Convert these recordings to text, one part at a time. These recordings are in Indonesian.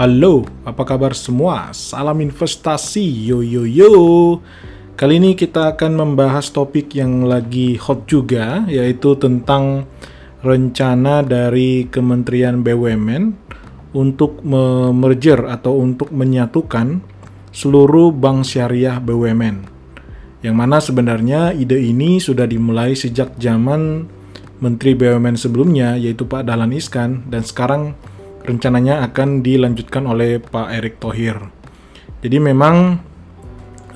Halo, apa kabar semua? Salam investasi, yo yo yo. Kali ini kita akan membahas topik yang lagi hot juga, yaitu tentang rencana dari Kementerian BUMN untuk merger atau untuk menyatukan seluruh bank syariah BUMN. Yang mana sebenarnya ide ini sudah dimulai sejak zaman Menteri BUMN sebelumnya yaitu Pak Dahlan Iskan dan sekarang rencananya akan dilanjutkan oleh Pak Erick Thohir. Jadi memang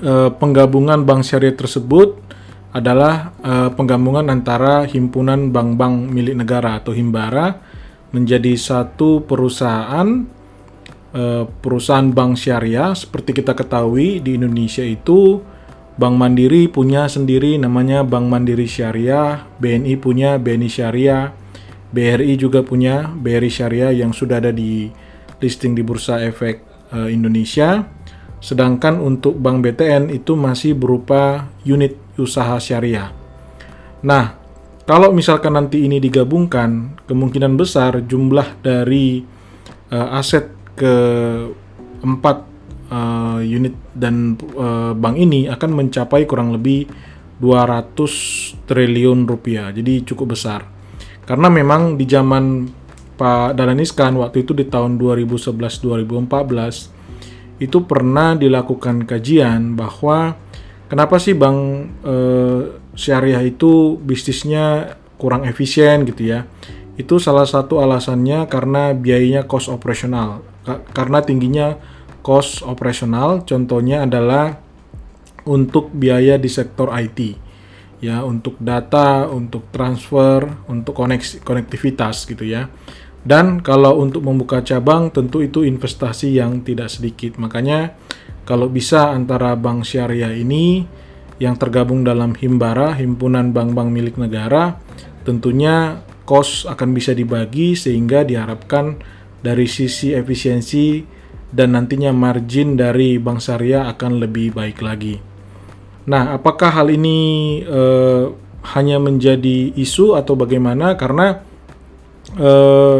eh, penggabungan bank syariah tersebut adalah eh, penggabungan antara himpunan bank-bank milik negara atau Himbara menjadi satu perusahaan eh, perusahaan bank syariah seperti kita ketahui di Indonesia itu Bank Mandiri punya sendiri namanya Bank Mandiri Syariah, BNI punya BNI Syariah, BRI juga punya BRI Syariah yang sudah ada di listing di Bursa Efek uh, Indonesia. Sedangkan untuk Bank BTN itu masih berupa unit usaha syariah. Nah, kalau misalkan nanti ini digabungkan, kemungkinan besar jumlah dari uh, aset ke empat uh, unit dan uh, bank ini akan mencapai kurang lebih 200 triliun rupiah. Jadi cukup besar. Karena memang di zaman Pak Dahlan Iskan waktu itu di tahun 2011-2014 itu pernah dilakukan kajian bahwa kenapa sih bank uh, syariah itu bisnisnya kurang efisien gitu ya. Itu salah satu alasannya karena biayanya cost operasional. Karena tingginya cost operasional contohnya adalah untuk biaya di sektor IT ya untuk data, untuk transfer, untuk koneksi konektivitas gitu ya. Dan kalau untuk membuka cabang tentu itu investasi yang tidak sedikit. Makanya kalau bisa antara bank syariah ini yang tergabung dalam Himbara, himpunan bank-bank milik negara, tentunya cost akan bisa dibagi sehingga diharapkan dari sisi efisiensi dan nantinya margin dari bank syariah akan lebih baik lagi. Nah, apakah hal ini uh, hanya menjadi isu atau bagaimana? Karena uh,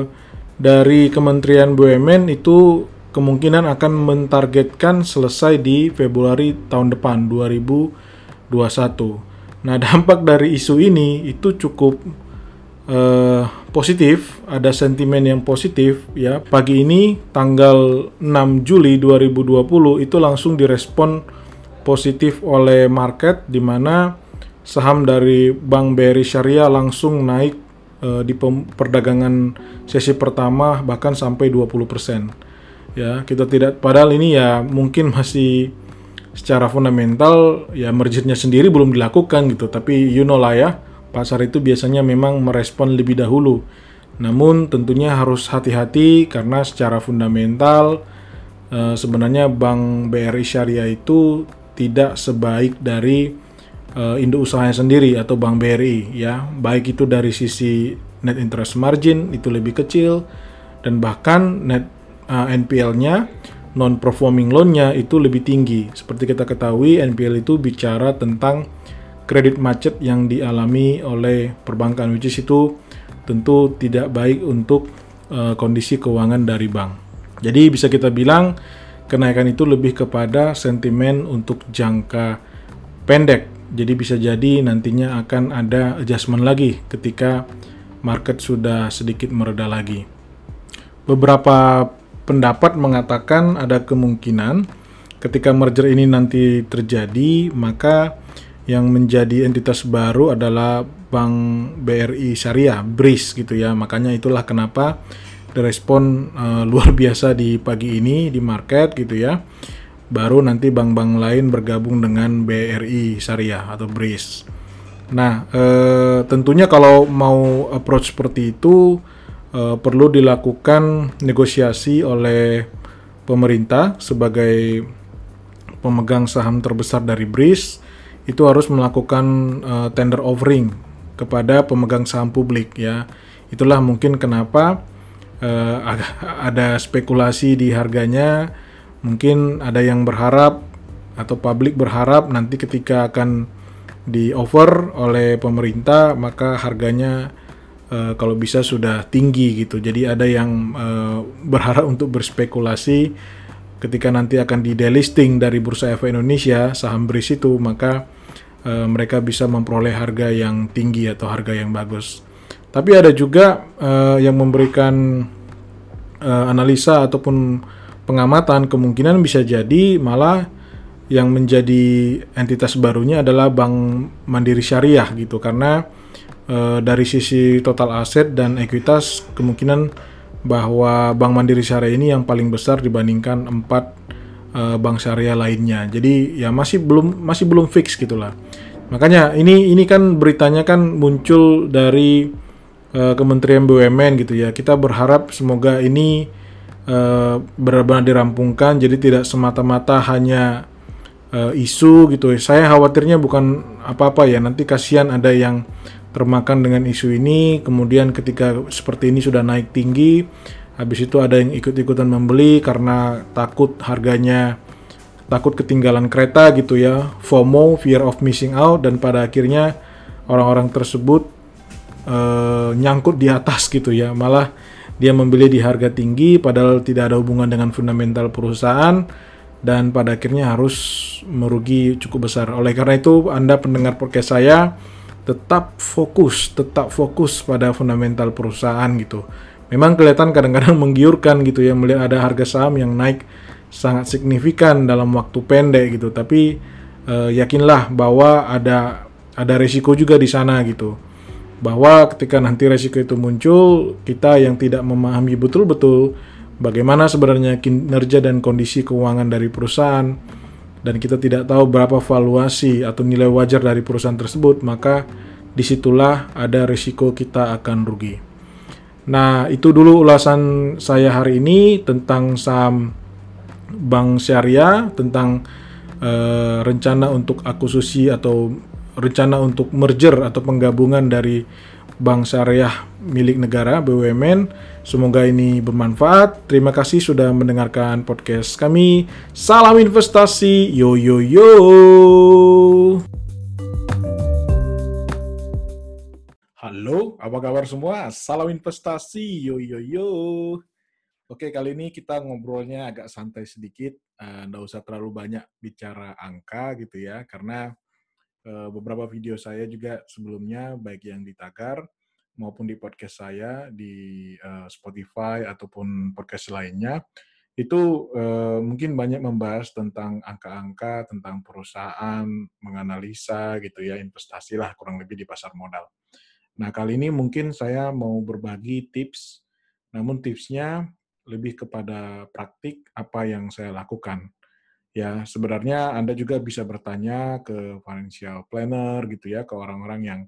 dari Kementerian BUMN itu kemungkinan akan mentargetkan selesai di Februari tahun depan 2021. Nah, dampak dari isu ini itu cukup uh, positif, ada sentimen yang positif ya. Pagi ini tanggal 6 Juli 2020 itu langsung direspon positif oleh market di mana saham dari Bank BRI Syariah langsung naik uh, di perdagangan sesi pertama bahkan sampai 20%. Ya, kita tidak padahal ini ya mungkin masih secara fundamental ya mergernya sendiri belum dilakukan gitu, tapi you know lah ya pasar itu biasanya memang merespon lebih dahulu. Namun tentunya harus hati-hati karena secara fundamental e, sebenarnya Bank BRI Syariah itu tidak sebaik dari e, induk usahanya sendiri atau Bank BRI ya. Baik itu dari sisi net interest margin itu lebih kecil dan bahkan net e, NPL-nya non performing loan-nya itu lebih tinggi. Seperti kita ketahui NPL itu bicara tentang kredit macet yang dialami oleh perbankan which is itu tentu tidak baik untuk uh, kondisi keuangan dari bank. Jadi bisa kita bilang kenaikan itu lebih kepada sentimen untuk jangka pendek. Jadi bisa jadi nantinya akan ada adjustment lagi ketika market sudah sedikit mereda lagi. Beberapa pendapat mengatakan ada kemungkinan ketika merger ini nanti terjadi maka yang menjadi entitas baru adalah Bank BRI Syariah, BRIS gitu ya. Makanya itulah kenapa direspon uh, luar biasa di pagi ini di market gitu ya. Baru nanti bank-bank lain bergabung dengan BRI Syariah atau BRIS. Nah, uh, tentunya kalau mau approach seperti itu uh, perlu dilakukan negosiasi oleh pemerintah sebagai pemegang saham terbesar dari BRIS itu harus melakukan uh, tender offering kepada pemegang saham publik ya. Itulah mungkin kenapa uh, ada spekulasi di harganya. Mungkin ada yang berharap atau publik berharap nanti ketika akan di offer oleh pemerintah maka harganya uh, kalau bisa sudah tinggi gitu. Jadi ada yang uh, berharap untuk berspekulasi ketika nanti akan di delisting dari Bursa Efek Indonesia saham BRIS itu maka uh, mereka bisa memperoleh harga yang tinggi atau harga yang bagus. Tapi ada juga uh, yang memberikan uh, analisa ataupun pengamatan kemungkinan bisa jadi malah yang menjadi entitas barunya adalah Bank Mandiri Syariah gitu karena e, dari sisi total aset dan ekuitas kemungkinan bahwa Bank Mandiri Syariah ini yang paling besar dibandingkan empat e, bank syariah lainnya. Jadi ya masih belum masih belum fix gitulah. Makanya ini ini kan beritanya kan muncul dari e, Kementerian BUMN gitu ya. Kita berharap semoga ini uh, benar-benar dirampungkan jadi tidak semata-mata hanya uh, isu gitu. Saya khawatirnya bukan apa-apa ya, nanti kasihan ada yang termakan dengan isu ini, kemudian ketika seperti ini sudah naik tinggi, habis itu ada yang ikut-ikutan membeli karena takut harganya takut ketinggalan kereta gitu ya, FOMO, fear of missing out dan pada akhirnya orang-orang tersebut uh, nyangkut di atas gitu ya, malah dia membeli di harga tinggi padahal tidak ada hubungan dengan fundamental perusahaan dan pada akhirnya harus merugi cukup besar. Oleh karena itu, Anda pendengar podcast saya tetap fokus, tetap fokus pada fundamental perusahaan gitu. Memang kelihatan kadang-kadang menggiurkan gitu ya melihat ada harga saham yang naik sangat signifikan dalam waktu pendek gitu. Tapi eh, yakinlah bahwa ada ada resiko juga di sana gitu. Bahwa ketika nanti resiko itu muncul, kita yang tidak memahami betul-betul bagaimana sebenarnya kinerja dan kondisi keuangan dari perusahaan dan kita tidak tahu berapa valuasi atau nilai wajar dari perusahaan tersebut, maka di situlah ada risiko kita akan rugi. Nah, itu dulu ulasan saya hari ini tentang saham bank syariah, tentang uh, rencana untuk akuisisi atau rencana untuk merger atau penggabungan dari bank syariah milik negara BUMN. Semoga ini bermanfaat. Terima kasih sudah mendengarkan podcast kami. Salam investasi. Yo yo yo. Halo, apa kabar semua? Salam investasi. Yo yo yo. Oke, kali ini kita ngobrolnya agak santai sedikit. Uh, nggak usah terlalu banyak bicara angka gitu ya, karena beberapa video saya juga sebelumnya, baik yang di Tagar maupun di podcast saya di uh, Spotify ataupun podcast lainnya itu uh, mungkin banyak membahas tentang angka-angka tentang perusahaan menganalisa gitu ya investasi lah kurang lebih di pasar modal. Nah kali ini mungkin saya mau berbagi tips, namun tipsnya lebih kepada praktik apa yang saya lakukan. Ya sebenarnya Anda juga bisa bertanya ke financial planner gitu ya ke orang-orang yang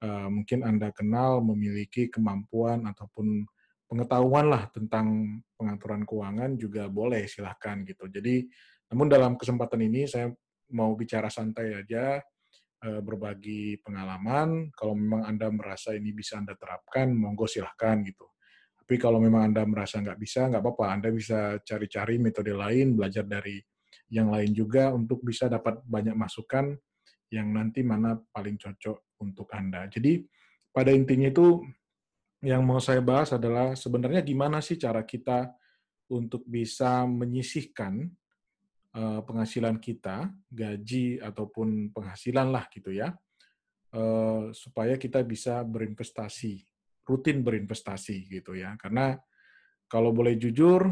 uh, mungkin Anda kenal memiliki kemampuan ataupun pengetahuan lah tentang pengaturan keuangan juga boleh silahkan gitu. Jadi, namun dalam kesempatan ini saya mau bicara santai aja, uh, berbagi pengalaman. Kalau memang Anda merasa ini bisa Anda terapkan, monggo silahkan gitu. Tapi kalau memang Anda merasa nggak bisa, nggak apa-apa. Anda bisa cari-cari metode lain, belajar dari yang lain juga untuk bisa dapat banyak masukan yang nanti mana paling cocok untuk Anda. Jadi pada intinya itu yang mau saya bahas adalah sebenarnya gimana sih cara kita untuk bisa menyisihkan uh, penghasilan kita, gaji ataupun penghasilan lah gitu ya, uh, supaya kita bisa berinvestasi, rutin berinvestasi gitu ya. Karena kalau boleh jujur,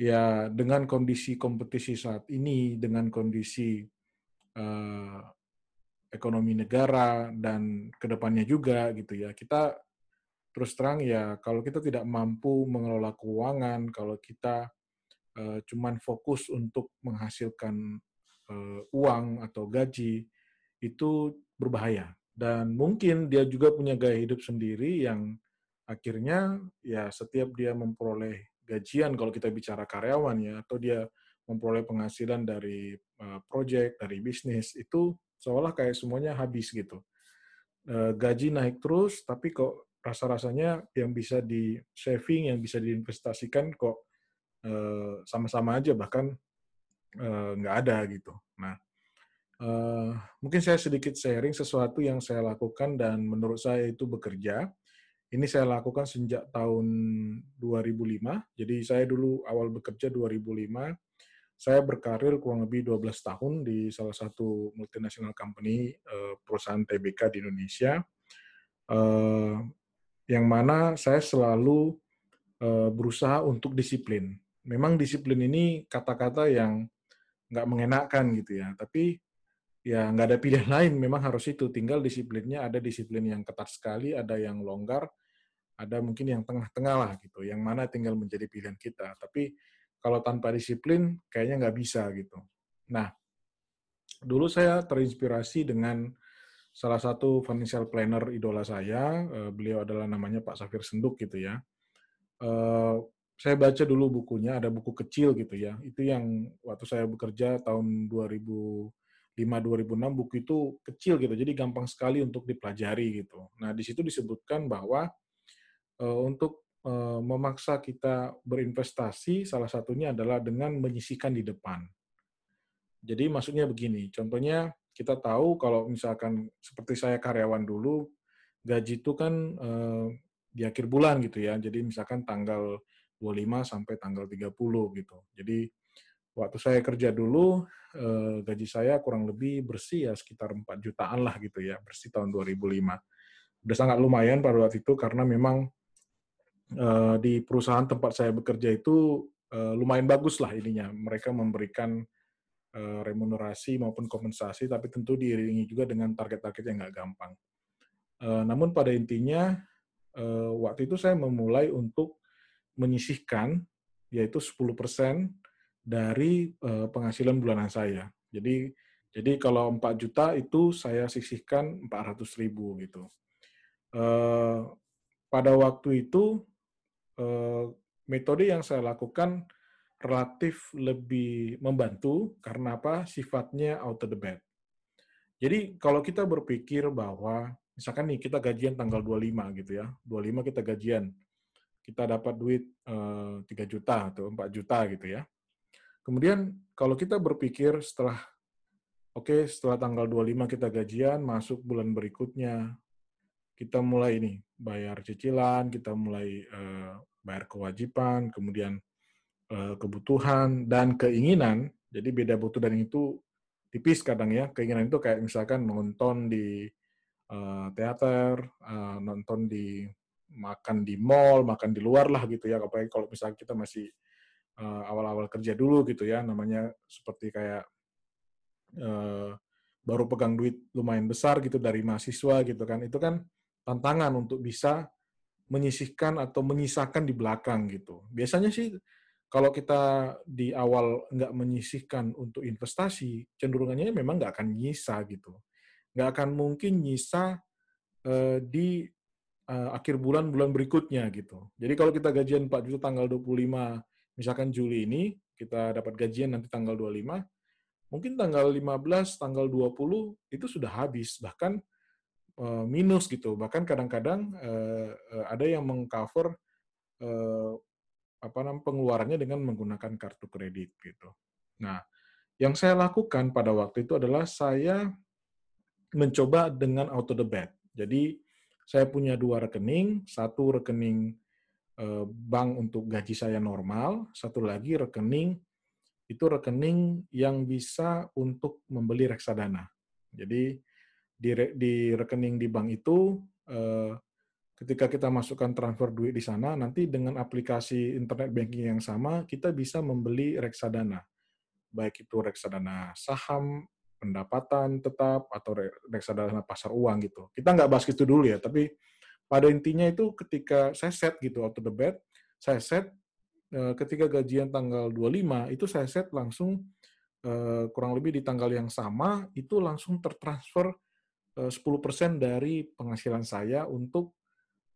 ya dengan kondisi kompetisi saat ini, dengan kondisi uh, ekonomi negara dan ke depannya juga gitu ya, kita terus terang ya kalau kita tidak mampu mengelola keuangan, kalau kita uh, cuman fokus untuk menghasilkan uh, uang atau gaji itu berbahaya. Dan mungkin dia juga punya gaya hidup sendiri yang akhirnya ya setiap dia memperoleh gajian kalau kita bicara karyawan ya atau dia memperoleh penghasilan dari uh, project dari bisnis itu seolah kayak semuanya habis gitu uh, gaji naik terus tapi kok rasa-rasanya yang bisa di saving yang bisa diinvestasikan kok sama sama-sama aja bahkan nggak uh, ada gitu nah Uh, mungkin saya sedikit sharing sesuatu yang saya lakukan dan menurut saya itu bekerja. Ini saya lakukan sejak tahun 2005. Jadi saya dulu awal bekerja 2005. Saya berkarir kurang lebih 12 tahun di salah satu multinational company, uh, perusahaan TBK di Indonesia. Uh, yang mana saya selalu uh, berusaha untuk disiplin. Memang disiplin ini kata-kata yang nggak mengenakan gitu ya, tapi ya nggak ada pilihan lain memang harus itu tinggal disiplinnya ada disiplin yang ketat sekali ada yang longgar ada mungkin yang tengah-tengah lah gitu yang mana tinggal menjadi pilihan kita. Tapi kalau tanpa disiplin kayaknya nggak bisa gitu. Nah dulu saya terinspirasi dengan salah satu financial planner idola saya eh, beliau adalah namanya Pak Safir Senduk gitu ya. Eh, saya baca dulu bukunya ada buku kecil gitu ya. Itu yang waktu saya bekerja tahun 2000 2006 buku itu kecil gitu, jadi gampang sekali untuk dipelajari gitu. Nah, di situ disebutkan bahwa untuk uh, memaksa kita berinvestasi, salah satunya adalah dengan menyisikan di depan. Jadi maksudnya begini, contohnya kita tahu kalau misalkan seperti saya karyawan dulu, gaji itu kan uh, di akhir bulan gitu ya, jadi misalkan tanggal 25 sampai tanggal 30 gitu. Jadi waktu saya kerja dulu eh, gaji saya kurang lebih bersih ya sekitar 4 jutaan lah gitu ya bersih tahun 2005 udah sangat lumayan pada waktu itu karena memang eh, di perusahaan tempat saya bekerja itu eh, lumayan bagus lah ininya mereka memberikan eh, remunerasi maupun kompensasi tapi tentu diiringi juga dengan target-target yang nggak gampang namun pada intinya waktu itu saya memulai untuk menyisihkan yaitu 10% dari penghasilan bulanan saya. Jadi jadi kalau 4 juta itu saya sisihkan 400 ribu gitu. Pada waktu itu metode yang saya lakukan relatif lebih membantu karena apa? Sifatnya out of the bed. Jadi kalau kita berpikir bahwa misalkan nih kita gajian tanggal 25 gitu ya, 25 kita gajian, kita dapat duit uh, 3 juta atau 4 juta gitu ya Kemudian kalau kita berpikir setelah oke okay, setelah tanggal 25 kita gajian, masuk bulan berikutnya kita mulai ini bayar cicilan, kita mulai uh, bayar kewajiban, kemudian uh, kebutuhan dan keinginan. Jadi beda butuh dan itu tipis kadang ya. Keinginan itu kayak misalkan nonton di uh, teater, uh, nonton di makan di mall, makan di luar lah gitu ya. Apalagi kalau misalnya kita masih awal eh, awal-awal kerja dulu gitu ya, namanya seperti kayak baru pegang duit lumayan besar gitu dari mahasiswa gitu kan, itu kan tantangan untuk bisa menyisihkan atau menyisakan di belakang gitu. Biasanya sih kalau kita di awal nggak menyisihkan untuk investasi, cenderungannya memang nggak akan nyisa gitu. Nggak akan mungkin nyisa uh, di uh, akhir bulan bulan berikutnya gitu. Jadi kalau kita gajian 4 juta tanggal 25 misalkan Juli ini kita dapat gajian nanti tanggal 25, mungkin tanggal 15, tanggal 20 itu sudah habis, bahkan uh, minus gitu. Bahkan kadang-kadang uh, uh, ada yang mengcover uh, apa namanya pengeluarannya dengan menggunakan kartu kredit gitu. Nah, yang saya lakukan pada waktu itu adalah saya mencoba dengan auto debit. Jadi saya punya dua rekening, satu rekening Eh, bank untuk gaji saya normal, satu lagi rekening itu rekening yang bisa untuk membeli reksadana. Jadi di, di rekening di bank itu eh, ketika kita masukkan transfer duit di sana, nanti dengan aplikasi internet banking yang sama kita bisa membeli reksadana, baik itu reksadana saham, pendapatan tetap atau reksadana pasar uang gitu. Kita nggak bahas itu dulu ya, tapi pada intinya itu ketika saya set gitu auto the bed, saya set uh, ketika gajian tanggal 25 itu saya set langsung uh, kurang lebih di tanggal yang sama itu langsung tertransfer 10% dari penghasilan saya untuk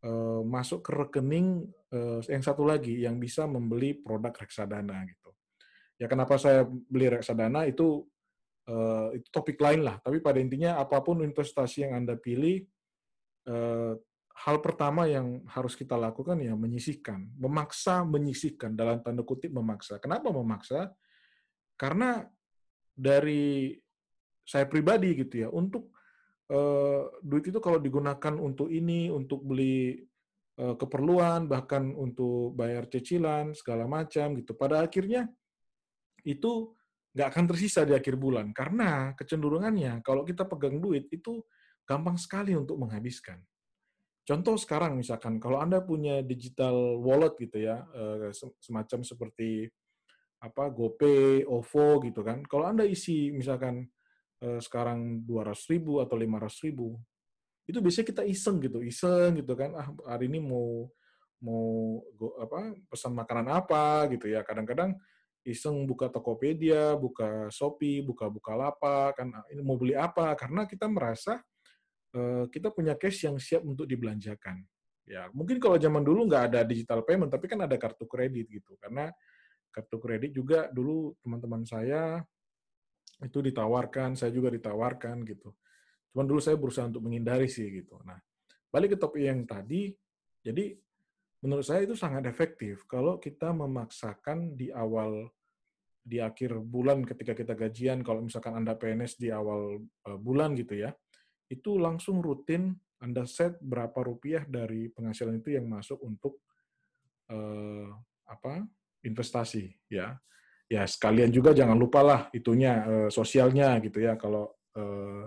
uh, masuk ke rekening uh, yang satu lagi yang bisa membeli produk reksadana gitu. Ya kenapa saya beli reksadana itu itu topik lain lah, tapi pada intinya apa pun investasi yang Anda pilih hal pertama yang harus kita lakukan ya menyisihkan, memaksa menyisihkan dalam tanda kutip memaksa. Kenapa memaksa? Karena dari saya pribadi gitu ya untuk uh, duit itu kalau digunakan untuk ini untuk beli uh, keperluan bahkan untuk bayar cicilan segala macam gitu pada akhirnya itu nggak akan tersisa di akhir bulan karena kecenderungannya kalau kita pegang duit itu gampang sekali untuk menghabiskan. Contoh sekarang misalkan kalau Anda punya digital wallet gitu ya, eh, semacam seperti apa GoPay, OVO gitu kan. Kalau Anda isi misalkan eh, sekarang 200 ribu atau 500 ribu, itu biasanya kita iseng gitu, iseng gitu kan. Ah hari ini mau mau apa pesan makanan apa gitu ya. Kadang-kadang iseng buka Tokopedia, buka Shopee, buka Bukalapak, kan ah, ini mau beli apa? Karena kita merasa uh, kita punya cash yang siap untuk dibelanjakan. Ya, mungkin kalau zaman dulu nggak ada digital payment, tapi kan ada kartu kredit gitu. Karena kartu kredit juga dulu teman-teman saya itu ditawarkan, saya juga ditawarkan gitu. Cuman dulu saya berusaha untuk menghindari sih gitu. Nah, balik ke topik yang tadi, jadi menurut saya itu sangat efektif kalau kita memaksakan di awal di akhir bulan ketika kita gajian kalau misalkan Anda PNS di awal uh, bulan gitu ya itu langsung rutin Anda set berapa rupiah dari penghasilan itu yang masuk untuk uh, apa investasi ya ya sekalian juga jangan lupa lah itunya uh, sosialnya gitu ya kalau uh,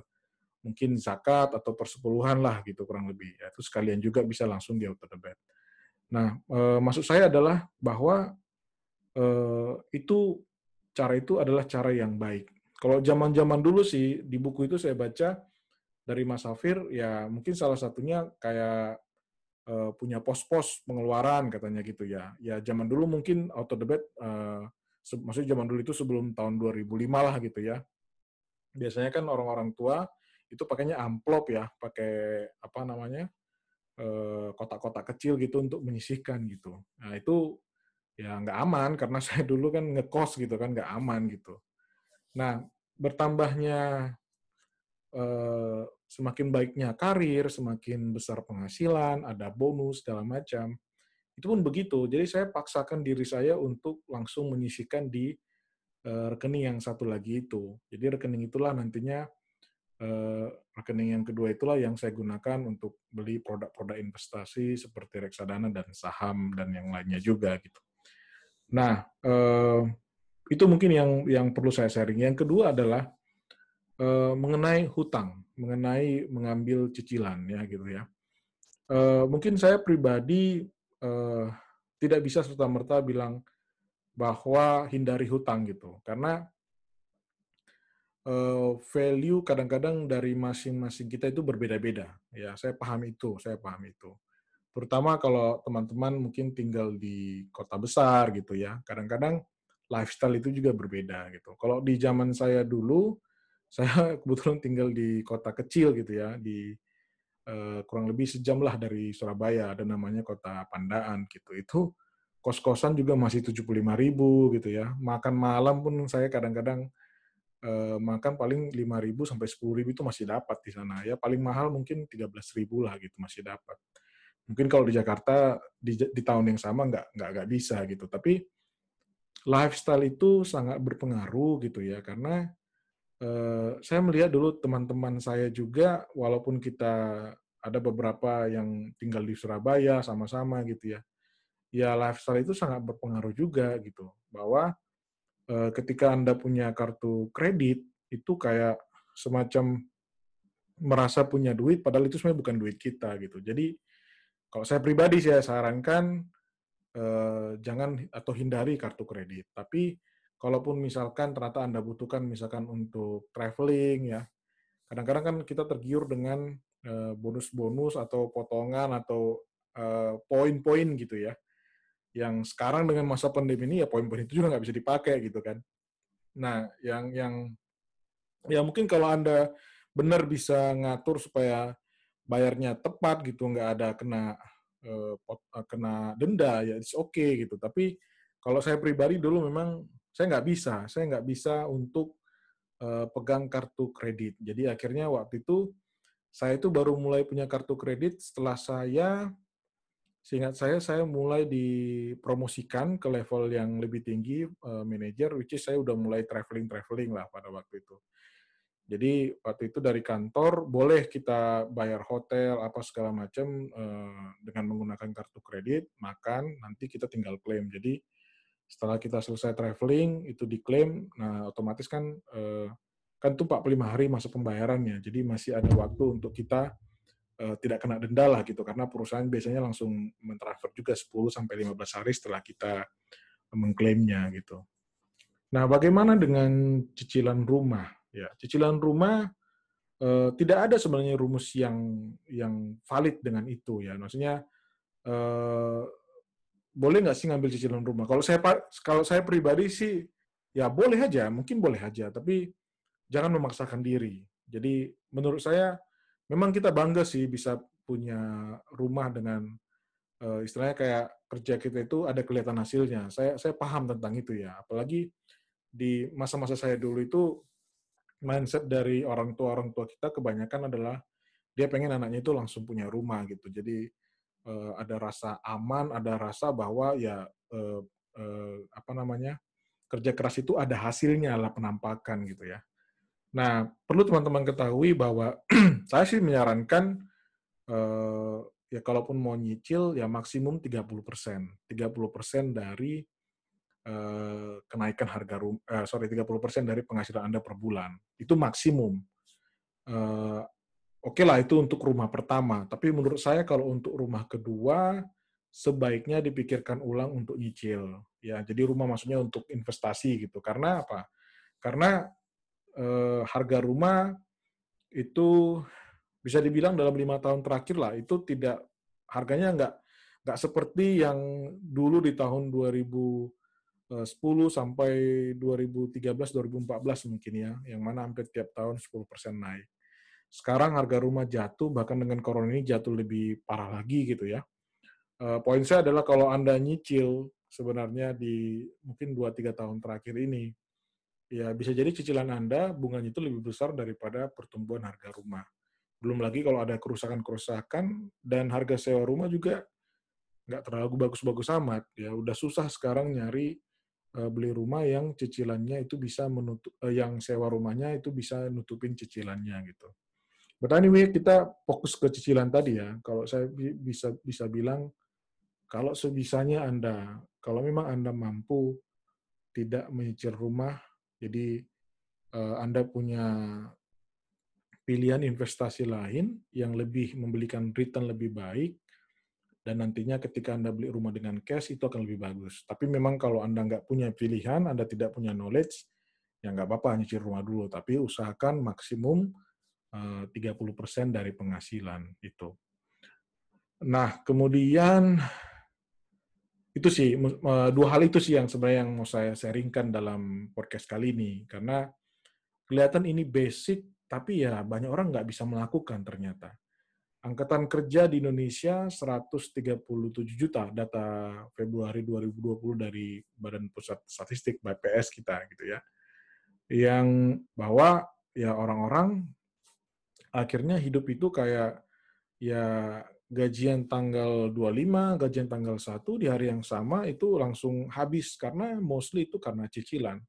mungkin zakat atau persepuluhan lah gitu kurang lebih ya itu sekalian juga bisa langsung di auto debit Nah, e, maksud saya adalah bahwa e, itu cara itu adalah cara yang baik. Kalau zaman-zaman dulu sih di buku itu saya baca dari Mas Safir ya mungkin salah satunya kayak e, punya pos-pos pengeluaran katanya gitu ya. Ya zaman dulu mungkin auto debit e, maksudnya zaman dulu itu sebelum tahun 2005 lah gitu ya. Biasanya kan orang-orang tua itu pakainya amplop ya, pakai apa namanya? Eh, kotak-kotak kecil gitu untuk menyisihkan gitu. Nah itu ya nggak aman karena saya dulu kan ngekos gitu kan nggak aman gitu. Nah bertambahnya eh, semakin baiknya karir, semakin besar penghasilan, ada bonus segala macam. Itu pun begitu. Jadi saya paksakan diri saya untuk langsung menyisihkan di eh, rekening yang satu lagi itu. Jadi rekening itulah nantinya uh, rekening yang kedua itulah yang saya gunakan untuk beli produk-produk investasi seperti reksadana dan saham dan yang lainnya juga gitu. Nah, uh, itu mungkin yang yang perlu saya sharing. Yang kedua adalah mengenai hutang, mengenai mengambil cicilan ya gitu ya. Mungkin saya pribadi uh, tidak bisa serta merta bilang bahwa hindari hutang gitu, karena uh, value kadang-kadang dari masing-masing kita itu berbeda-beda. Ya, saya paham itu, saya paham itu. Terutama kalau teman-teman mungkin tinggal di kota besar gitu ya. Kadang-kadang lifestyle itu juga berbeda gitu. Kalau di zaman saya dulu, saya kebetulan tinggal di kota kecil gitu ya, di uh, kurang lebih sejam lah dari Surabaya, ada namanya kota Pandaan gitu. Itu kos-kosan juga masih 75 ribu gitu ya. Makan malam pun saya kadang-kadang eh, makan paling 5.000 sampai 10.000 itu masih dapat di sana. Ya paling mahal mungkin 13.000 lah gitu masih dapat. Mungkin kalau di Jakarta di, di tahun yang sama nggak nggak nggak bisa gitu. Tapi lifestyle itu sangat berpengaruh gitu ya karena eh, saya melihat dulu teman-teman saya juga walaupun kita ada beberapa yang tinggal di Surabaya sama-sama gitu ya. Ya lifestyle itu sangat berpengaruh juga gitu bahwa Eh, ketika Anda punya kartu kredit, itu kayak semacam merasa punya duit, padahal itu sebenarnya bukan duit kita gitu. Jadi kalau saya pribadi saya sarankan eh, jangan atau hindari kartu kredit. Tapi kalaupun misalkan ternyata Anda butuhkan misalkan untuk traveling ya, kadang-kadang kan kita tergiur dengan eh, bonus-bonus atau potongan atau eh, poin-poin gitu ya yang sekarang dengan masa pandemi ini ya poin-poin itu juga nggak bisa dipakai gitu kan. Nah, yang yang ya mungkin kalau anda benar bisa ngatur supaya bayarnya tepat gitu, nggak ada kena uh, kena denda ya it's okay gitu. Tapi kalau saya pribadi dulu memang saya nggak bisa, saya nggak bisa untuk uh, pegang kartu kredit. Jadi akhirnya waktu itu saya itu baru mulai punya kartu kredit setelah saya Seingat saya, saya mulai dipromosikan ke level yang lebih tinggi, uh, manajer, which is saya udah mulai traveling-traveling lah pada waktu itu. Jadi waktu itu dari kantor boleh kita bayar hotel apa segala macam uh, dengan menggunakan kartu kredit, makan, nanti kita tinggal klaim. Jadi setelah kita selesai traveling itu diklaim, nah otomatis kan uh, kan itu 45 hari masa pembayarannya. Jadi masih ada waktu untuk kita uh, tidak kena denda lah gitu karena perusahaan biasanya langsung mentransfer juga 10 sampai 15 hari setelah kita mengklaimnya gitu. Nah, bagaimana dengan cicilan rumah? Ya, cicilan rumah eh, tidak ada sebenarnya rumus yang yang valid dengan itu ya. Maksudnya eh, boleh nggak sih ngambil cicilan rumah? Kalau saya kalau saya pribadi sih ya boleh aja, mungkin boleh aja, tapi jangan memaksakan diri. Jadi menurut saya memang kita bangga sih bisa punya rumah dengan uh, istilahnya kayak kerja kita itu ada kelihatan hasilnya. Saya saya paham tentang itu ya. Apalagi di masa-masa saya dulu itu mindset dari orang tua orang tua kita kebanyakan adalah dia pengen anaknya itu langsung punya rumah gitu. Jadi ada rasa aman, ada rasa bahwa ya uh, uh, apa namanya kerja keras itu ada hasilnya lah penampakan gitu ya. Nah perlu teman-teman ketahui bahwa saya sih menyarankan uh, ya kalaupun mau nyicil ya maksimum 30 persen, 30 persen dari Eh, kenaikan harga uh, sorry 30% dari penghasilan Anda per bulan. Itu maksimum. Uh, Oke okay lah itu untuk rumah pertama, tapi menurut saya kalau untuk rumah kedua sebaiknya dipikirkan ulang untuk nyicil. Ya, jadi rumah maksudnya untuk investasi gitu. Karena apa? Karena uh, harga rumah itu bisa dibilang dalam lima tahun terakhir lah itu tidak harganya nggak nggak seperti yang dulu di tahun 2000 10 eh, sampai 2013-2014 mungkin ya, yang mana hampir tiap tahun 10% naik. Sekarang harga rumah jatuh, bahkan dengan corona ini jatuh lebih parah lagi gitu ya. Uh, poin saya adalah kalau Anda nyicil sebenarnya di mungkin 2-3 tahun terakhir ini, ya bisa jadi cicilan Anda bunganya itu lebih besar daripada pertumbuhan harga rumah. Belum lagi kalau ada kerusakan-kerusakan dan harga sewa rumah juga nggak terlalu bagus-bagus amat. Ya udah susah sekarang nyari uh, beli rumah yang cicilannya itu bisa menutup uh, yang sewa rumahnya itu bisa nutupin cicilannya gitu. But anyway, kita fokus ke cicilan tadi ya. Kalau saya bisa bisa bilang kalau sebisanya Anda kalau memang Anda mampu tidak menyicil rumah, jadi uh, Anda punya pilihan investasi lain yang lebih memberikan return lebih baik, dan nantinya ketika Anda beli rumah dengan cash itu akan lebih bagus. Tapi memang kalau Anda nggak punya pilihan, Anda tidak punya knowledge, ya nggak apa-apa nyicil rumah dulu. Tapi usahakan maksimum 30% eh, dari penghasilan itu. Nah, kemudian itu sih dua hal itu sih yang sebenarnya yang mau saya sharingkan dalam podcast kali ini karena kelihatan ini basic tapi ya banyak orang nggak bisa melakukan ternyata. Angkatan kerja di Indonesia 137 juta data Februari 2020 dari Badan Pusat Statistik BPS kita gitu ya. Yang bahwa ya orang-orang akhirnya hidup itu kayak ya gajian tanggal 25, gajian tanggal 1 di hari yang sama itu langsung habis karena mostly itu karena cicilan.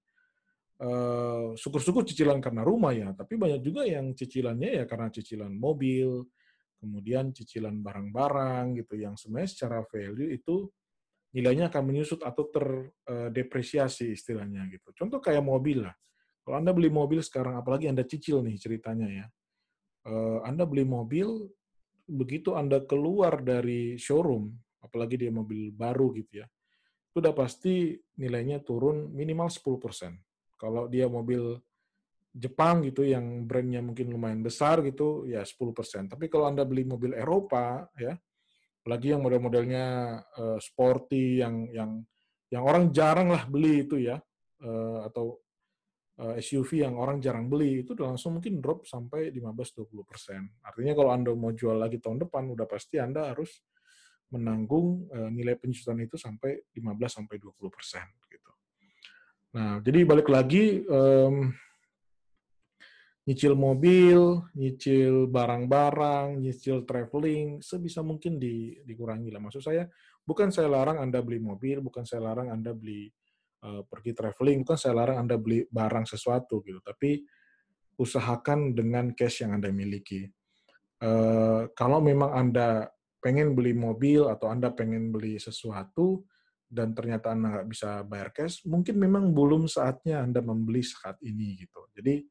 Uh, syukur-syukur cicilan karena rumah ya, tapi banyak juga yang cicilannya ya karena cicilan mobil, kemudian cicilan barang-barang gitu yang sebenarnya secara value itu nilainya akan menyusut atau terdepresiasi istilahnya gitu. Contoh kayak mobil lah. Kalau Anda beli mobil sekarang, apalagi Anda cicil nih ceritanya ya. Eh, Anda beli mobil, begitu Anda keluar dari showroom, apalagi dia mobil baru gitu ya, itu udah pasti nilainya turun minimal 10%. Kalau dia mobil Jepang gitu yang brandnya mungkin lumayan besar gitu ya 10%. Tapi kalau Anda beli mobil Eropa ya, apalagi yang model-modelnya uh, sporty yang yang yang orang jarang lah beli itu ya uh, atau SUV yang orang jarang beli itu langsung mungkin drop sampai 15-20%. Artinya kalau Anda mau jual lagi tahun depan udah pasti Anda harus menanggung uh, nilai penyusutan itu sampai 15 sampai 20% gitu. Nah, jadi balik lagi um, nyicil mobil, nyicil barang-barang, nyicil traveling, sebisa mungkin di, dikurangi lah. Maksud saya, bukan saya larang Anda beli mobil, bukan saya larang Anda beli uh, pergi traveling, bukan saya larang Anda beli barang sesuatu gitu. Tapi usahakan dengan cash yang Anda miliki. Uh, kalau memang Anda pengen beli mobil atau Anda pengen beli sesuatu dan ternyata Anda nggak bisa bayar cash, mungkin memang belum saatnya Anda membeli saat ini gitu. Jadi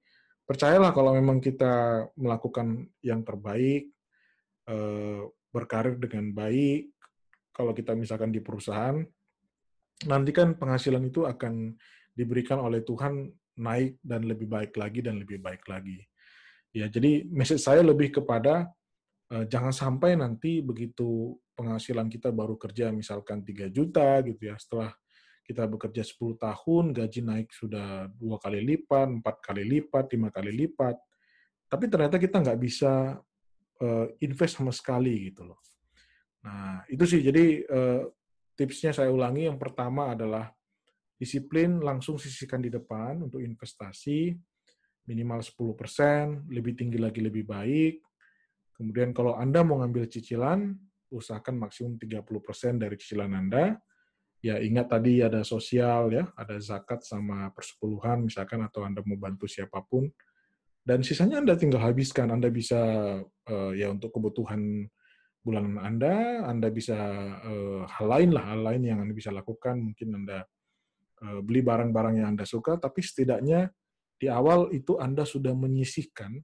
percayalah kalau memang kita melakukan yang terbaik, uh, berkarir dengan baik, kalau kita misalkan di perusahaan, nanti kan penghasilan itu akan diberikan oleh Tuhan naik dan lebih baik lagi dan lebih baik lagi. Ya, jadi message saya lebih kepada uh, jangan sampai nanti begitu penghasilan kita baru kerja misalkan 3 juta gitu ya, setelah kita bekerja 10 tahun, gaji naik sudah dua kali lipat, empat kali lipat, lima kali lipat, tapi ternyata kita nggak bisa uh, invest sama sekali gitu loh. Nah, itu sih. Jadi uh, tipsnya saya ulangi. Yang pertama adalah disiplin langsung sisihkan di depan untuk investasi minimal 10%, lebih tinggi lagi lebih baik. Kemudian kalau Anda mau ngambil cicilan, usahakan maksimum 30% dari cicilan Anda. Ya ingat tadi ada sosial ya, ada zakat sama persepuluhan misalkan atau Anda mau bantu siapa pun. Dan sisanya Anda tinggal habiskan. Anda bisa uh, ya untuk kebutuhan bulanan Anda, Anda bisa uh, hal lain lah, hal lain yang Anda bisa lakukan. Mungkin Anda uh, beli barang-barang yang Anda suka, tapi setidaknya di awal itu Anda sudah menyisihkan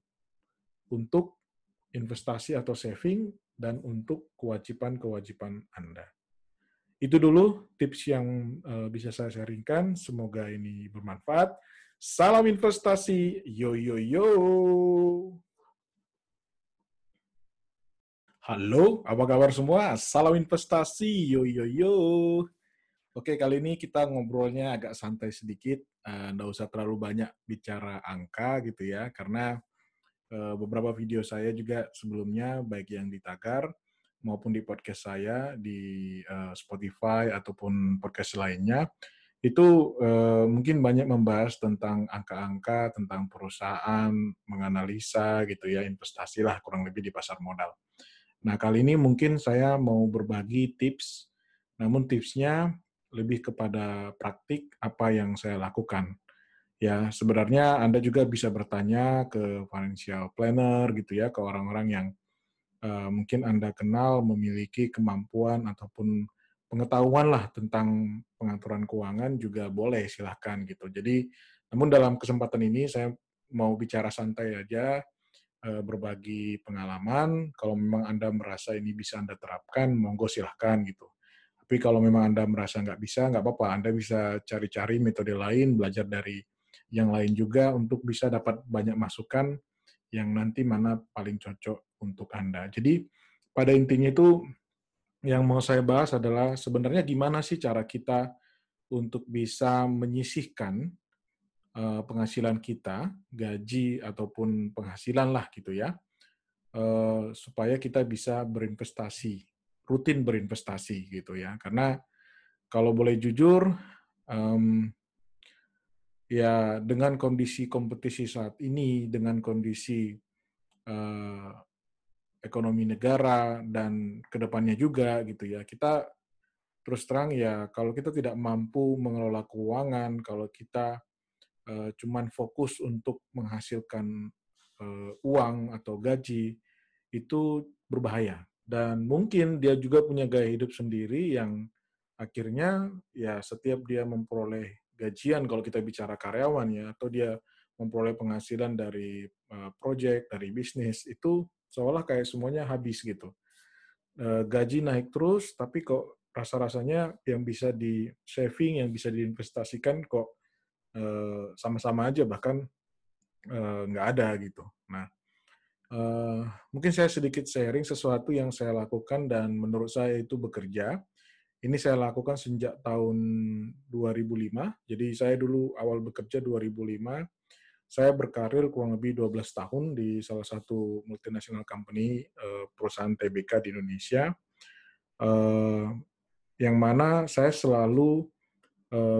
untuk investasi atau saving dan untuk kewajiban-kewajiban Anda. Itu dulu tips yang uh, bisa saya sharingkan. Semoga ini bermanfaat. Salam investasi. Yo yo yo. Halo, apa kabar semua? Salam investasi, yo yo yo. Oke, kali ini kita ngobrolnya agak santai sedikit, uh, nggak usah terlalu banyak bicara angka gitu ya, karena uh, beberapa video saya juga sebelumnya, baik yang di Tagar maupun di podcast saya, di uh, Spotify ataupun podcast lainnya, itu mungkin banyak membahas tentang angka-angka, tentang perusahaan, menganalisa gitu ya, investasi lah kurang lebih di pasar modal. Nah, kali ini mungkin saya mau berbagi tips, namun tipsnya lebih kepada praktik apa yang saya lakukan. Ya, sebenarnya Anda juga bisa bertanya ke financial planner gitu ya, ke orang-orang yang uh, mungkin Anda kenal memiliki kemampuan ataupun pengetahuan lah tentang pengaturan keuangan juga boleh silahkan gitu. Jadi, namun dalam kesempatan ini saya mau bicara santai aja, berbagi pengalaman. Kalau memang Anda merasa ini bisa Anda terapkan, monggo silahkan gitu. Tapi kalau memang Anda merasa nggak bisa, nggak apa-apa. Anda bisa cari-cari metode lain, belajar dari yang lain juga untuk bisa dapat banyak masukan yang nanti mana paling cocok untuk Anda. Jadi pada intinya itu yang mau saya bahas adalah sebenarnya gimana sih cara kita untuk bisa menyisihkan penghasilan kita, gaji ataupun penghasilan lah gitu ya, uh, supaya kita bisa berinvestasi, rutin berinvestasi gitu ya. Karena kalau boleh jujur, ya dengan kondisi kompetisi saat ini, dengan kondisi uh, ekonomi negara dan ke depannya juga gitu ya, kita terus terang ya kalau kita tidak mampu mengelola keuangan, kalau kita uh, cuman fokus untuk menghasilkan uh, uang atau gaji itu berbahaya. Dan mungkin dia juga punya gaya hidup sendiri yang akhirnya ya setiap dia memperoleh gajian kalau kita bicara karyawan ya atau dia memperoleh penghasilan dari uh, project dari bisnis itu seolah kayak semuanya habis gitu. Uh, gaji naik terus tapi kok rasa-rasanya yang bisa di saving yang bisa diinvestasikan kok sama-sama aja bahkan eh, nggak ada gitu. Nah, uh, mungkin saya sedikit sharing sesuatu yang saya lakukan dan menurut saya itu bekerja. Ini saya lakukan sejak tahun 2005. Jadi saya dulu awal bekerja 2005. Saya berkarir kurang lebih 12 tahun di salah satu multinational company perusahaan TBK di Indonesia. yang mana saya selalu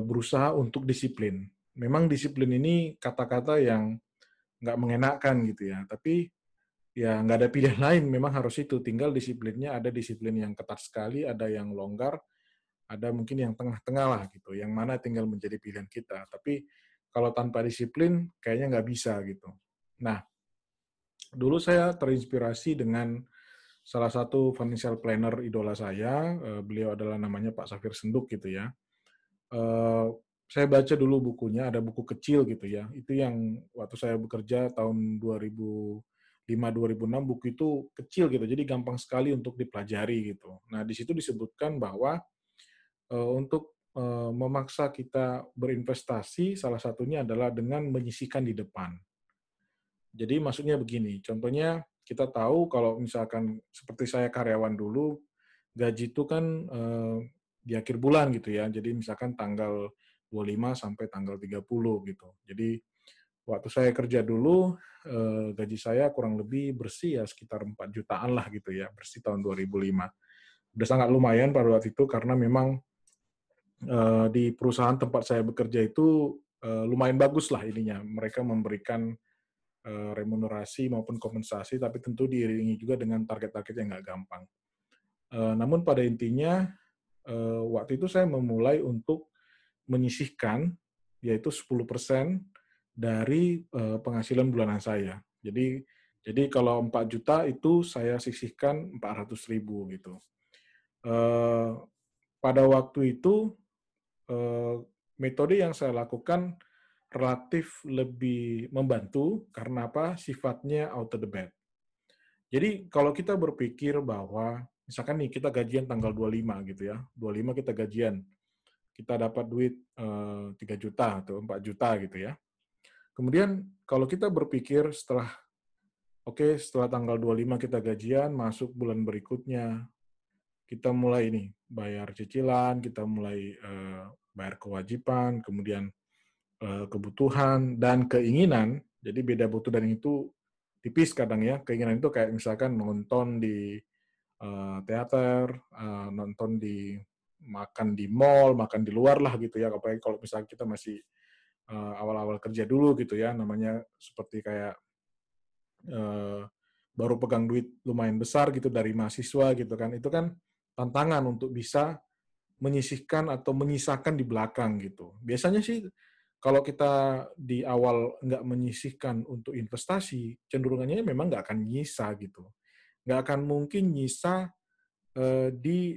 berusaha untuk disiplin memang disiplin ini kata-kata yang nggak mengenakan gitu ya. Tapi ya nggak ada pilihan lain, memang harus itu. Tinggal disiplinnya ada disiplin yang ketat sekali, ada yang longgar, ada mungkin yang tengah-tengah lah gitu. Yang mana tinggal menjadi pilihan kita. Tapi kalau tanpa disiplin kayaknya nggak bisa gitu. Nah, dulu saya terinspirasi dengan salah satu financial planner idola saya, uh, beliau adalah namanya Pak Safir Senduk gitu ya. Saya baca dulu bukunya, ada buku kecil gitu ya. Itu yang waktu saya bekerja tahun 2005-2006 buku itu kecil gitu, jadi gampang sekali untuk dipelajari gitu. Nah di situ disebutkan bahwa uh, untuk uh, memaksa kita berinvestasi, salah satunya adalah dengan menyisihkan di depan. Jadi maksudnya begini, contohnya kita tahu kalau misalkan seperti saya karyawan dulu, gaji itu kan eh, di akhir bulan gitu ya. Jadi misalkan tanggal 25 sampai tanggal 30 gitu. Jadi waktu saya kerja dulu eh, gaji saya kurang lebih bersih ya sekitar 4 jutaan lah gitu ya, bersih tahun 2005. Udah sangat lumayan pada waktu itu karena memang eh, di perusahaan tempat saya bekerja itu eh, lumayan bagus lah ininya. Mereka memberikan remunerasi maupun kompensasi, tapi tentu diiringi juga dengan target-target yang nggak gampang. Namun pada intinya, waktu itu saya memulai untuk menyisihkan, yaitu 10% dari penghasilan bulanan saya. Jadi jadi kalau 4 juta itu saya sisihkan 400 ribu gitu. pada waktu itu metode yang saya lakukan relatif lebih membantu karena apa? Sifatnya out of the bed. Jadi kalau kita berpikir bahwa misalkan nih kita gajian tanggal 25 gitu ya, 25 kita gajian, kita dapat duit eh, 3 juta atau 4 juta gitu ya. Kemudian kalau kita berpikir setelah oke okay, setelah tanggal 25 kita gajian, masuk bulan berikutnya, kita mulai ini bayar cicilan, kita mulai eh, bayar kewajiban, kemudian Eh, kebutuhan dan keinginan. Jadi beda butuh dan itu tipis kadang ya. Keinginan itu kayak misalkan nonton di teater, nonton di makan di mall, makan di luar lah gitu ya. Apalagi kalau misalnya kita masih awal-awal uh, kerja dulu gitu ya, namanya seperti kayak uh, baru pegang duit lumayan besar gitu dari mahasiswa gitu kan. Itu kan tantangan untuk bisa menyisihkan atau menyisakan di belakang gitu. Biasanya sih kalau kita di awal nggak menyisihkan untuk investasi, cenderungannya memang nggak akan nyisa gitu. Nggak akan mungkin nyisa uh, di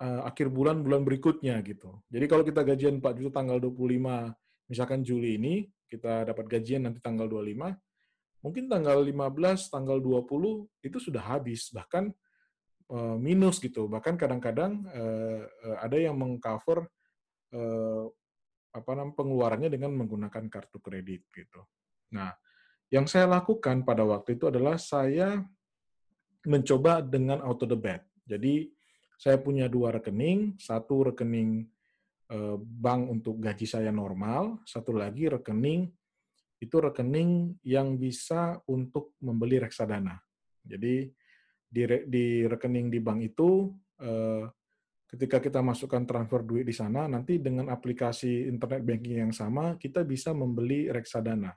uh, akhir bulan bulan berikutnya gitu. Jadi kalau kita gajian 4 juta tanggal 25, misalkan Juli ini, kita dapat gajian nanti tanggal 25, mungkin tanggal 15, tanggal 20 itu sudah habis, bahkan uh, minus gitu. Bahkan kadang-kadang uh, ada yang mengcover uh, apa namanya pengeluarannya dengan menggunakan kartu kredit gitu. Nah, yang saya lakukan pada waktu itu adalah saya mencoba dengan auto debit. Jadi saya punya dua rekening, satu rekening eh, bank untuk gaji saya normal, satu lagi rekening itu rekening yang bisa untuk membeli reksadana. Jadi di, di rekening di bank itu eh, ketika kita masukkan transfer duit di sana, nanti dengan aplikasi internet banking yang sama, kita bisa membeli reksadana.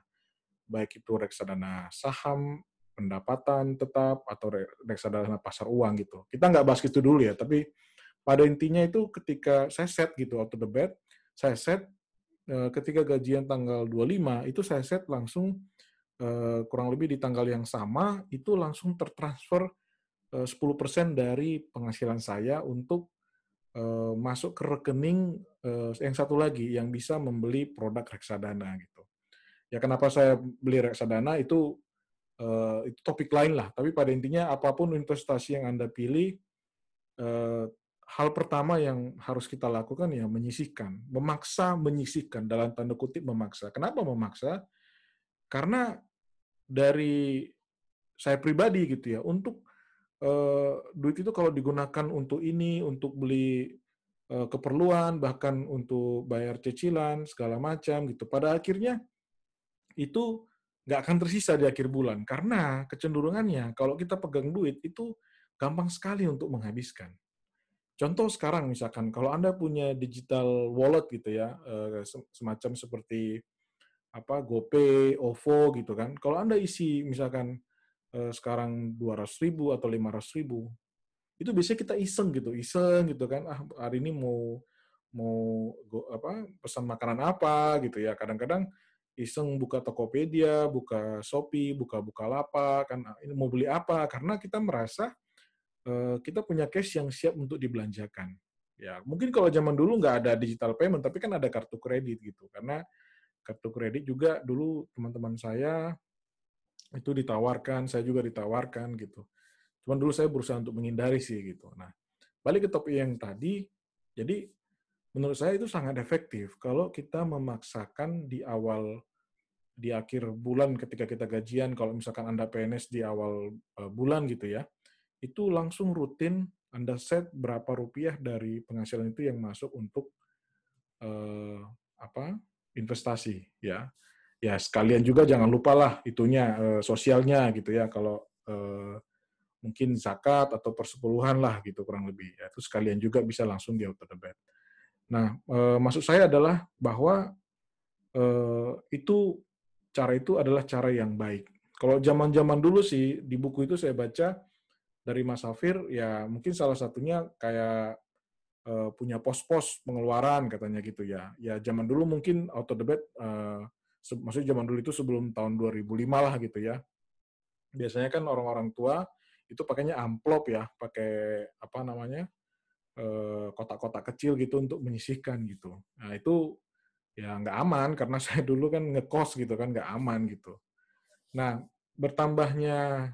Baik itu reksadana saham, pendapatan tetap, atau reksadana pasar uang gitu. Kita nggak bahas itu dulu ya, tapi pada intinya itu ketika saya set gitu, auto debit, saya set eh, ketika gajian tanggal 25, itu saya set langsung eh, kurang lebih di tanggal yang sama, itu langsung tertransfer 10% eh, dari penghasilan saya untuk masuk ke rekening yang satu lagi yang bisa membeli produk reksadana gitu. Ya kenapa saya beli reksadana itu uh, itu topik lain lah. Tapi pada intinya apa pun investasi yang anda pilih, uh, hal pertama yang harus kita lakukan ya menyisihkan, memaksa menyisihkan dalam tanda kutip memaksa. Kenapa memaksa? Karena dari saya pribadi gitu ya untuk uh, duit itu kalau digunakan untuk ini, untuk beli keperluan, bahkan untuk bayar cicilan segala macam gitu. Pada akhirnya itu nggak akan tersisa di akhir bulan karena kecenderungannya kalau kita pegang duit itu gampang sekali untuk menghabiskan. Contoh sekarang misalkan kalau Anda punya digital wallet gitu ya, uh, semacam seperti apa GoPay, OVO gitu kan. Kalau Anda isi misalkan eh, sekarang 200 ribu atau 500 ribu, itu biasanya kita iseng gitu, iseng gitu kan, ah hari ini mau mau apa pesan makanan apa gitu ya. Kadang-kadang iseng buka Tokopedia, buka Shopee, buka Bukalapak, kan ah, ini mau beli apa? Karena kita merasa uh, kita punya cash yang siap untuk dibelanjakan. Ya, mungkin kalau zaman dulu nggak ada digital payment, tapi kan ada kartu kredit gitu. Karena kartu kredit juga dulu teman-teman saya itu ditawarkan, saya juga ditawarkan gitu. Cuman dulu saya berusaha untuk menghindari sih gitu. Nah, balik ke topik yang tadi, jadi menurut saya itu sangat efektif kalau kita memaksakan di awal di akhir bulan ketika kita gajian, kalau misalkan Anda PNS di awal uh, bulan gitu ya, itu langsung rutin Anda set berapa rupiah dari penghasilan itu yang masuk untuk uh, apa investasi ya. Ya sekalian juga jangan lupa lah itunya uh, sosialnya gitu ya kalau uh, mungkin zakat atau persepuluhan lah gitu kurang lebih ya itu sekalian juga bisa langsung di auto debit. Nah uh, maksud saya adalah bahwa uh, itu cara itu adalah cara yang baik. Kalau zaman-zaman dulu sih di buku itu saya baca dari Mas Safir ya mungkin salah satunya kayak uh, punya pos-pos pengeluaran katanya gitu ya. Ya zaman dulu mungkin auto debit uh, maksudnya zaman dulu itu sebelum tahun 2005 lah gitu ya. Biasanya kan orang-orang tua itu pakainya amplop ya, pakai apa namanya eh, kotak-kotak kecil gitu untuk menyisihkan gitu. Nah itu ya nggak aman karena saya dulu kan ngekos gitu kan nggak aman gitu. Nah bertambahnya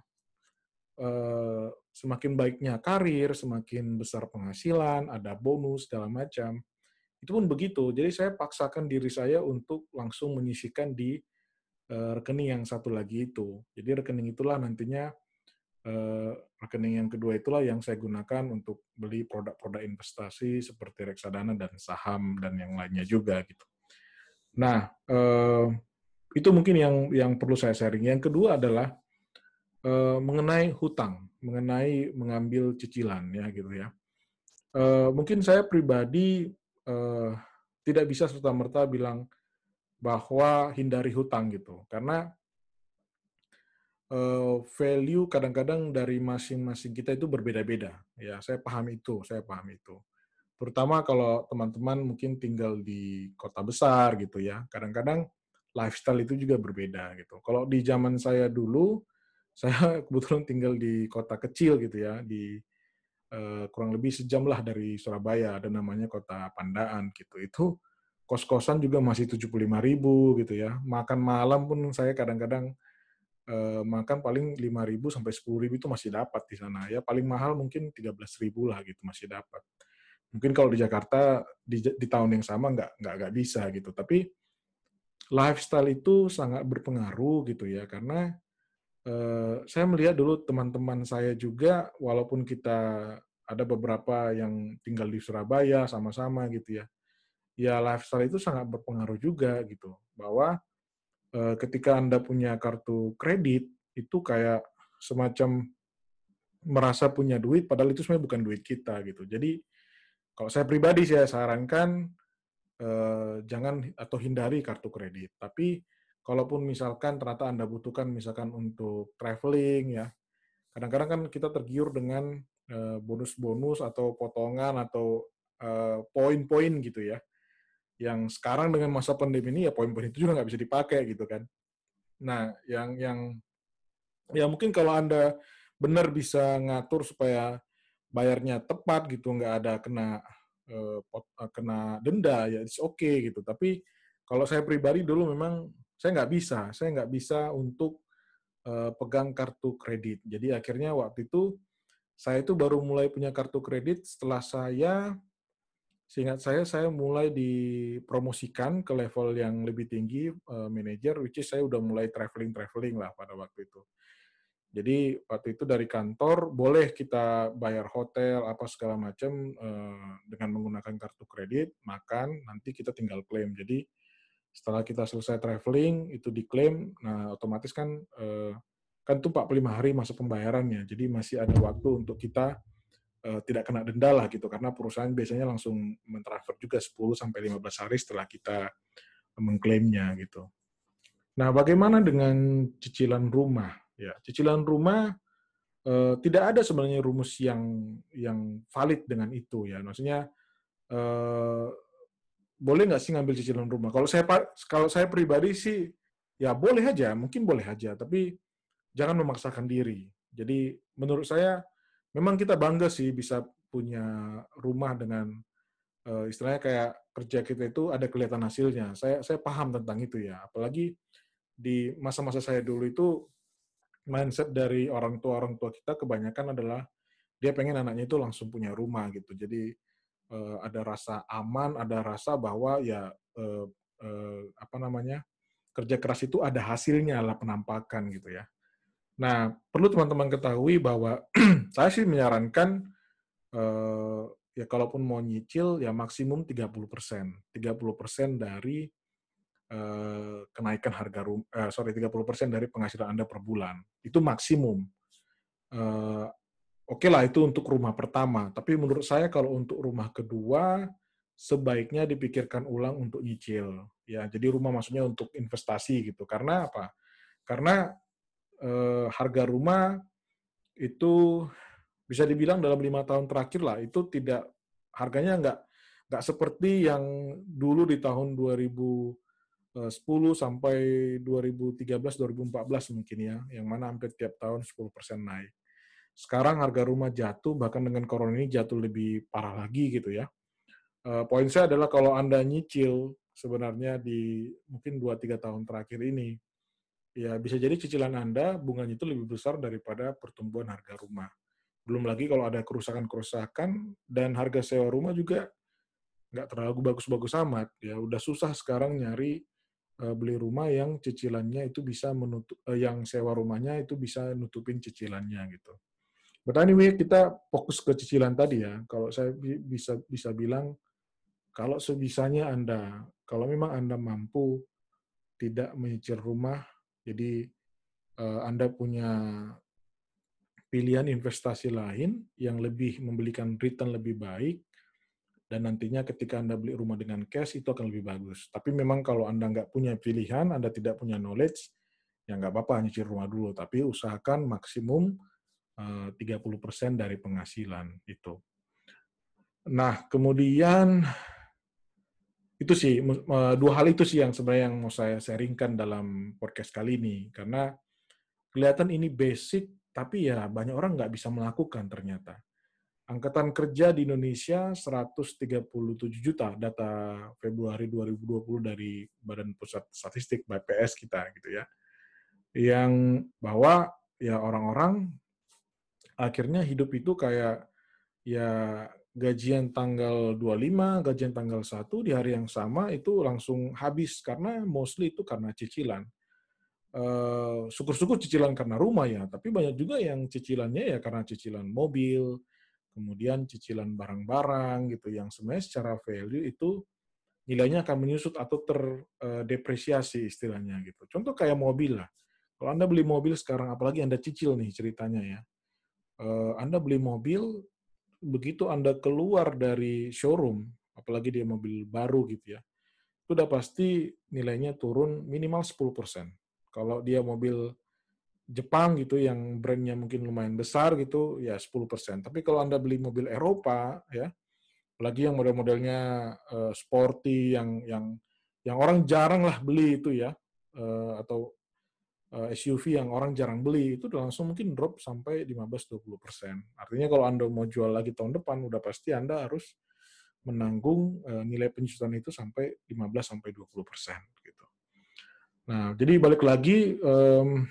eh, semakin baiknya karir, semakin besar penghasilan, ada bonus segala macam. Itu pun begitu. Jadi saya paksakan diri saya untuk langsung menyisihkan di eh, rekening yang satu lagi itu. Jadi rekening itulah nantinya eh, rekening yang kedua itulah yang saya gunakan untuk beli produk-produk investasi seperti reksadana dan saham dan yang lainnya juga gitu. Nah, eh, itu mungkin yang yang perlu saya sharing. Yang kedua adalah eh, mengenai hutang, mengenai mengambil cicilan ya gitu ya. Eh, mungkin saya pribadi tidak bisa serta merta bilang bahwa hindari hutang gitu, karena value kadang-kadang dari masing-masing kita itu berbeda-beda. Ya, saya paham itu, saya paham itu terutama kalau teman-teman mungkin tinggal di kota besar gitu ya. Kadang-kadang lifestyle itu juga berbeda gitu. Kalau di zaman saya dulu, saya kebetulan tinggal di kota kecil gitu ya, di uh, kurang lebih sejam lah dari Surabaya, ada namanya kota Pandaan gitu. Itu kos-kosan juga masih 75 ribu gitu ya. Makan malam pun saya kadang-kadang uh, makan paling 5 ribu sampai 10 ribu itu masih dapat di sana ya. Paling mahal mungkin 13 ribu lah gitu masih dapat mungkin kalau di Jakarta di, di tahun yang sama nggak nggak nggak bisa gitu. Tapi lifestyle itu sangat berpengaruh gitu ya. Karena eh, saya melihat dulu teman-teman saya juga walaupun kita ada beberapa yang tinggal di Surabaya sama-sama gitu ya ya lifestyle itu sangat berpengaruh juga gitu. Bahwa eh, ketika anda punya kartu kredit itu kayak semacam merasa punya duit padahal itu sebenarnya bukan duit kita gitu. Jadi kalau saya pribadi saya sarankan eh, jangan atau hindari kartu kredit. Tapi kalaupun misalkan ternyata Anda butuhkan misalkan untuk traveling ya, kadang-kadang kan kita tergiur dengan eh, bonus-bonus atau potongan atau eh, poin-poin gitu ya. Yang sekarang dengan masa pandemi ini ya poin-poin itu juga nggak bisa dipakai gitu kan. Nah, yang yang ya mungkin kalau Anda benar bisa ngatur supaya bayarnya tepat gitu, nggak ada kena uh, kena denda ya it's okay gitu. Tapi kalau saya pribadi dulu memang saya nggak bisa, saya nggak bisa untuk uh, pegang kartu kredit. Jadi akhirnya waktu itu saya itu baru mulai punya kartu kredit setelah saya seingat saya saya mulai dipromosikan ke level yang lebih tinggi manager which is saya udah mulai traveling traveling lah pada waktu itu jadi waktu itu dari kantor boleh kita bayar hotel apa segala macam eh, dengan menggunakan kartu kredit, makan, nanti kita tinggal klaim. Jadi setelah kita selesai traveling itu diklaim, nah otomatis kan eh, kan itu 45 hari masa pembayarannya. Jadi masih ada waktu untuk kita eh, tidak kena denda lah gitu karena perusahaan biasanya langsung mentransfer juga 10 sampai 15 hari setelah kita mengklaimnya gitu. Nah, bagaimana dengan cicilan rumah? Ya, cicilan rumah eh, tidak ada sebenarnya rumus yang yang valid dengan itu ya. Maksudnya eh, boleh nggak sih ngambil cicilan rumah? Kalau saya kalau saya pribadi sih ya boleh aja, mungkin boleh aja, tapi jangan memaksakan diri. Jadi menurut saya memang kita bangga sih bisa punya rumah dengan uh, istilahnya kayak kerja kita itu ada kelihatan hasilnya. Saya saya paham tentang itu ya. Apalagi di masa-masa saya dulu itu mindset dari orang tua orang tua kita kebanyakan adalah dia pengen anaknya itu langsung punya rumah gitu. Jadi uh, ada rasa aman, ada rasa bahwa ya uh, uh, apa namanya kerja keras itu ada hasilnya lah penampakan gitu ya. Nah perlu teman-teman ketahui bahwa saya sih menyarankan uh, ya kalaupun mau nyicil ya maksimum 30 persen, 30 persen dari uh, kenaikan harga rumah, uh, sorry 30 persen dari penghasilan anda per bulan itu maksimum. Uh, Oke okay lah itu untuk rumah pertama, tapi menurut saya kalau untuk rumah kedua sebaiknya dipikirkan ulang untuk nyicil. Ya, jadi rumah maksudnya untuk investasi gitu. Karena apa? Karena eh, harga rumah itu bisa dibilang dalam lima tahun terakhir lah itu tidak harganya nggak nggak seperti yang dulu di tahun 2010 sampai 2013 2014 mungkin ya, yang mana hampir tiap tahun 10% naik sekarang harga rumah jatuh, bahkan dengan corona ini jatuh lebih parah lagi gitu ya. Uh, poin saya adalah kalau Anda nyicil sebenarnya di mungkin 2-3 tahun terakhir ini, ya bisa jadi cicilan Anda bunganya itu lebih besar daripada pertumbuhan harga rumah. Belum lagi kalau ada kerusakan-kerusakan dan harga sewa rumah juga nggak terlalu bagus-bagus amat. Ya udah susah sekarang nyari beli rumah yang cicilannya itu bisa menutup, uh, yang sewa rumahnya itu bisa nutupin cicilannya gitu. But anyway, kita fokus ke cicilan tadi ya. Kalau saya bisa bisa bilang, kalau sebisanya Anda, kalau memang Anda mampu tidak menyicil rumah, jadi uh, Anda punya pilihan investasi lain yang lebih membelikan return lebih baik, dan nantinya ketika Anda beli rumah dengan cash itu akan lebih bagus. Tapi memang kalau Anda nggak punya pilihan, Anda tidak punya knowledge, ya nggak apa-apa nyicil rumah dulu. Tapi usahakan maksimum 30% eh, dari penghasilan itu. Nah, kemudian itu sih dua hal itu sih yang sebenarnya yang mau saya sharingkan dalam podcast kali ini karena kelihatan ini basic tapi ya banyak orang nggak bisa melakukan ternyata. Angkatan kerja di Indonesia 137 juta data Februari 2020 dari Badan Pusat Statistik BPS kita gitu ya. Yang bahwa ya orang-orang akhirnya hidup itu kayak ya gajian tanggal 25, gajian tanggal 1 di hari yang sama itu langsung habis karena mostly itu karena cicilan. Uh, syukur-syukur cicilan karena rumah ya, tapi banyak juga yang cicilannya ya karena cicilan mobil, kemudian cicilan barang-barang gitu yang sebenarnya secara value itu nilainya akan menyusut atau terdepresiasi uh, istilahnya gitu. Contoh kayak mobil lah. Kalau Anda beli mobil sekarang, apalagi Anda cicil nih ceritanya ya, uh, Anda beli mobil, begitu Anda keluar dari showroom, apalagi dia mobil baru gitu ya, itu udah pasti nilainya turun minimal 10%. Kalau dia mobil Jepang gitu yang brandnya mungkin lumayan besar gitu ya 10%. Tapi kalau Anda beli mobil Eropa ya, apalagi yang model-modelnya uh, sporty yang yang yang orang jarang lah beli itu ya uh, atau uh, eh, SUV yang orang jarang beli itu udah langsung mungkin drop sampai 15-20 persen. Artinya kalau Anda mau jual lagi tahun depan, udah pasti Anda harus menanggung uh, nilai penyusutan itu sampai 15 sampai 20 persen gitu. Nah, jadi balik lagi um,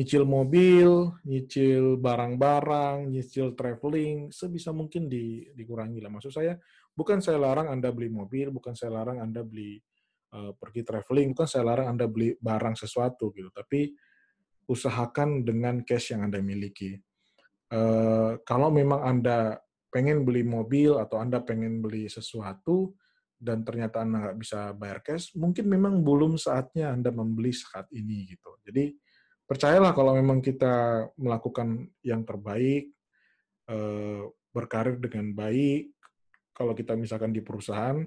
nyicil mobil, nyicil barang-barang, nyicil traveling, sebisa mungkin di, dikurangi lah. Maksud saya, bukan saya larang Anda beli mobil, bukan saya larang Anda beli uh, pergi traveling bukan saya larang Anda beli barang sesuatu gitu, tapi usahakan dengan cash yang Anda miliki. Uh, kalau memang Anda pengen beli mobil atau Anda pengen beli sesuatu dan ternyata Anda nggak bisa bayar cash, mungkin memang belum saatnya Anda membeli saat ini gitu. Jadi percayalah kalau memang kita melakukan yang terbaik, uh, berkarir dengan baik, kalau kita misalkan di perusahaan,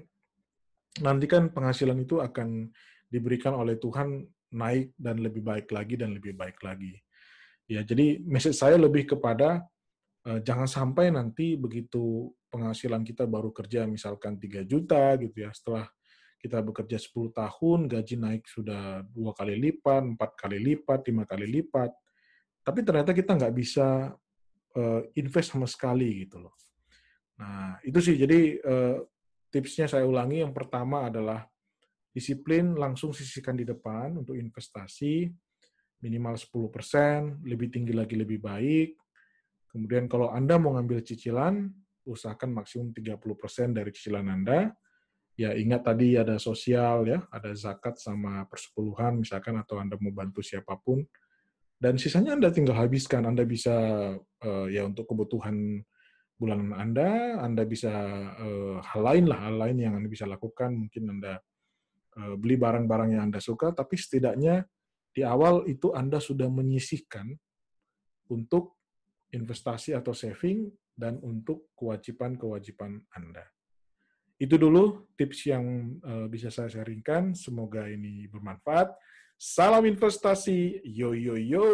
nanti kan penghasilan itu akan diberikan oleh Tuhan naik dan lebih baik lagi dan lebih baik lagi. Ya, jadi message saya lebih kepada uh, jangan sampai nanti begitu penghasilan kita baru kerja misalkan 3 juta gitu ya, setelah kita bekerja 10 tahun, gaji naik sudah dua kali lipat, empat kali lipat, lima kali lipat, tapi ternyata kita nggak bisa uh, invest sama sekali gitu loh. Nah, itu sih jadi uh, tipsnya saya ulangi. Yang pertama adalah disiplin langsung sisihkan di depan untuk investasi minimal 10%, lebih tinggi lagi lebih baik. Kemudian kalau Anda mau ngambil cicilan, usahakan maksimum 30% dari cicilan Anda ya ingat tadi ada sosial ya, ada zakat sama persepuluhan misalkan atau Anda mau bantu siapa pun dan sisanya Anda tinggal habiskan. Anda bisa uh, ya untuk kebutuhan bulanan Anda, Anda bisa uh, hal lain lah, hal lain yang Anda bisa lakukan. Mungkin Anda uh, beli barang-barang yang Anda suka, tapi setidaknya di awal itu Anda sudah menyisihkan untuk investasi atau saving dan untuk kewajiban-kewajiban Anda. Itu dulu tips yang uh, bisa saya sharingkan. Semoga ini bermanfaat. Salam investasi. Yo yo yo.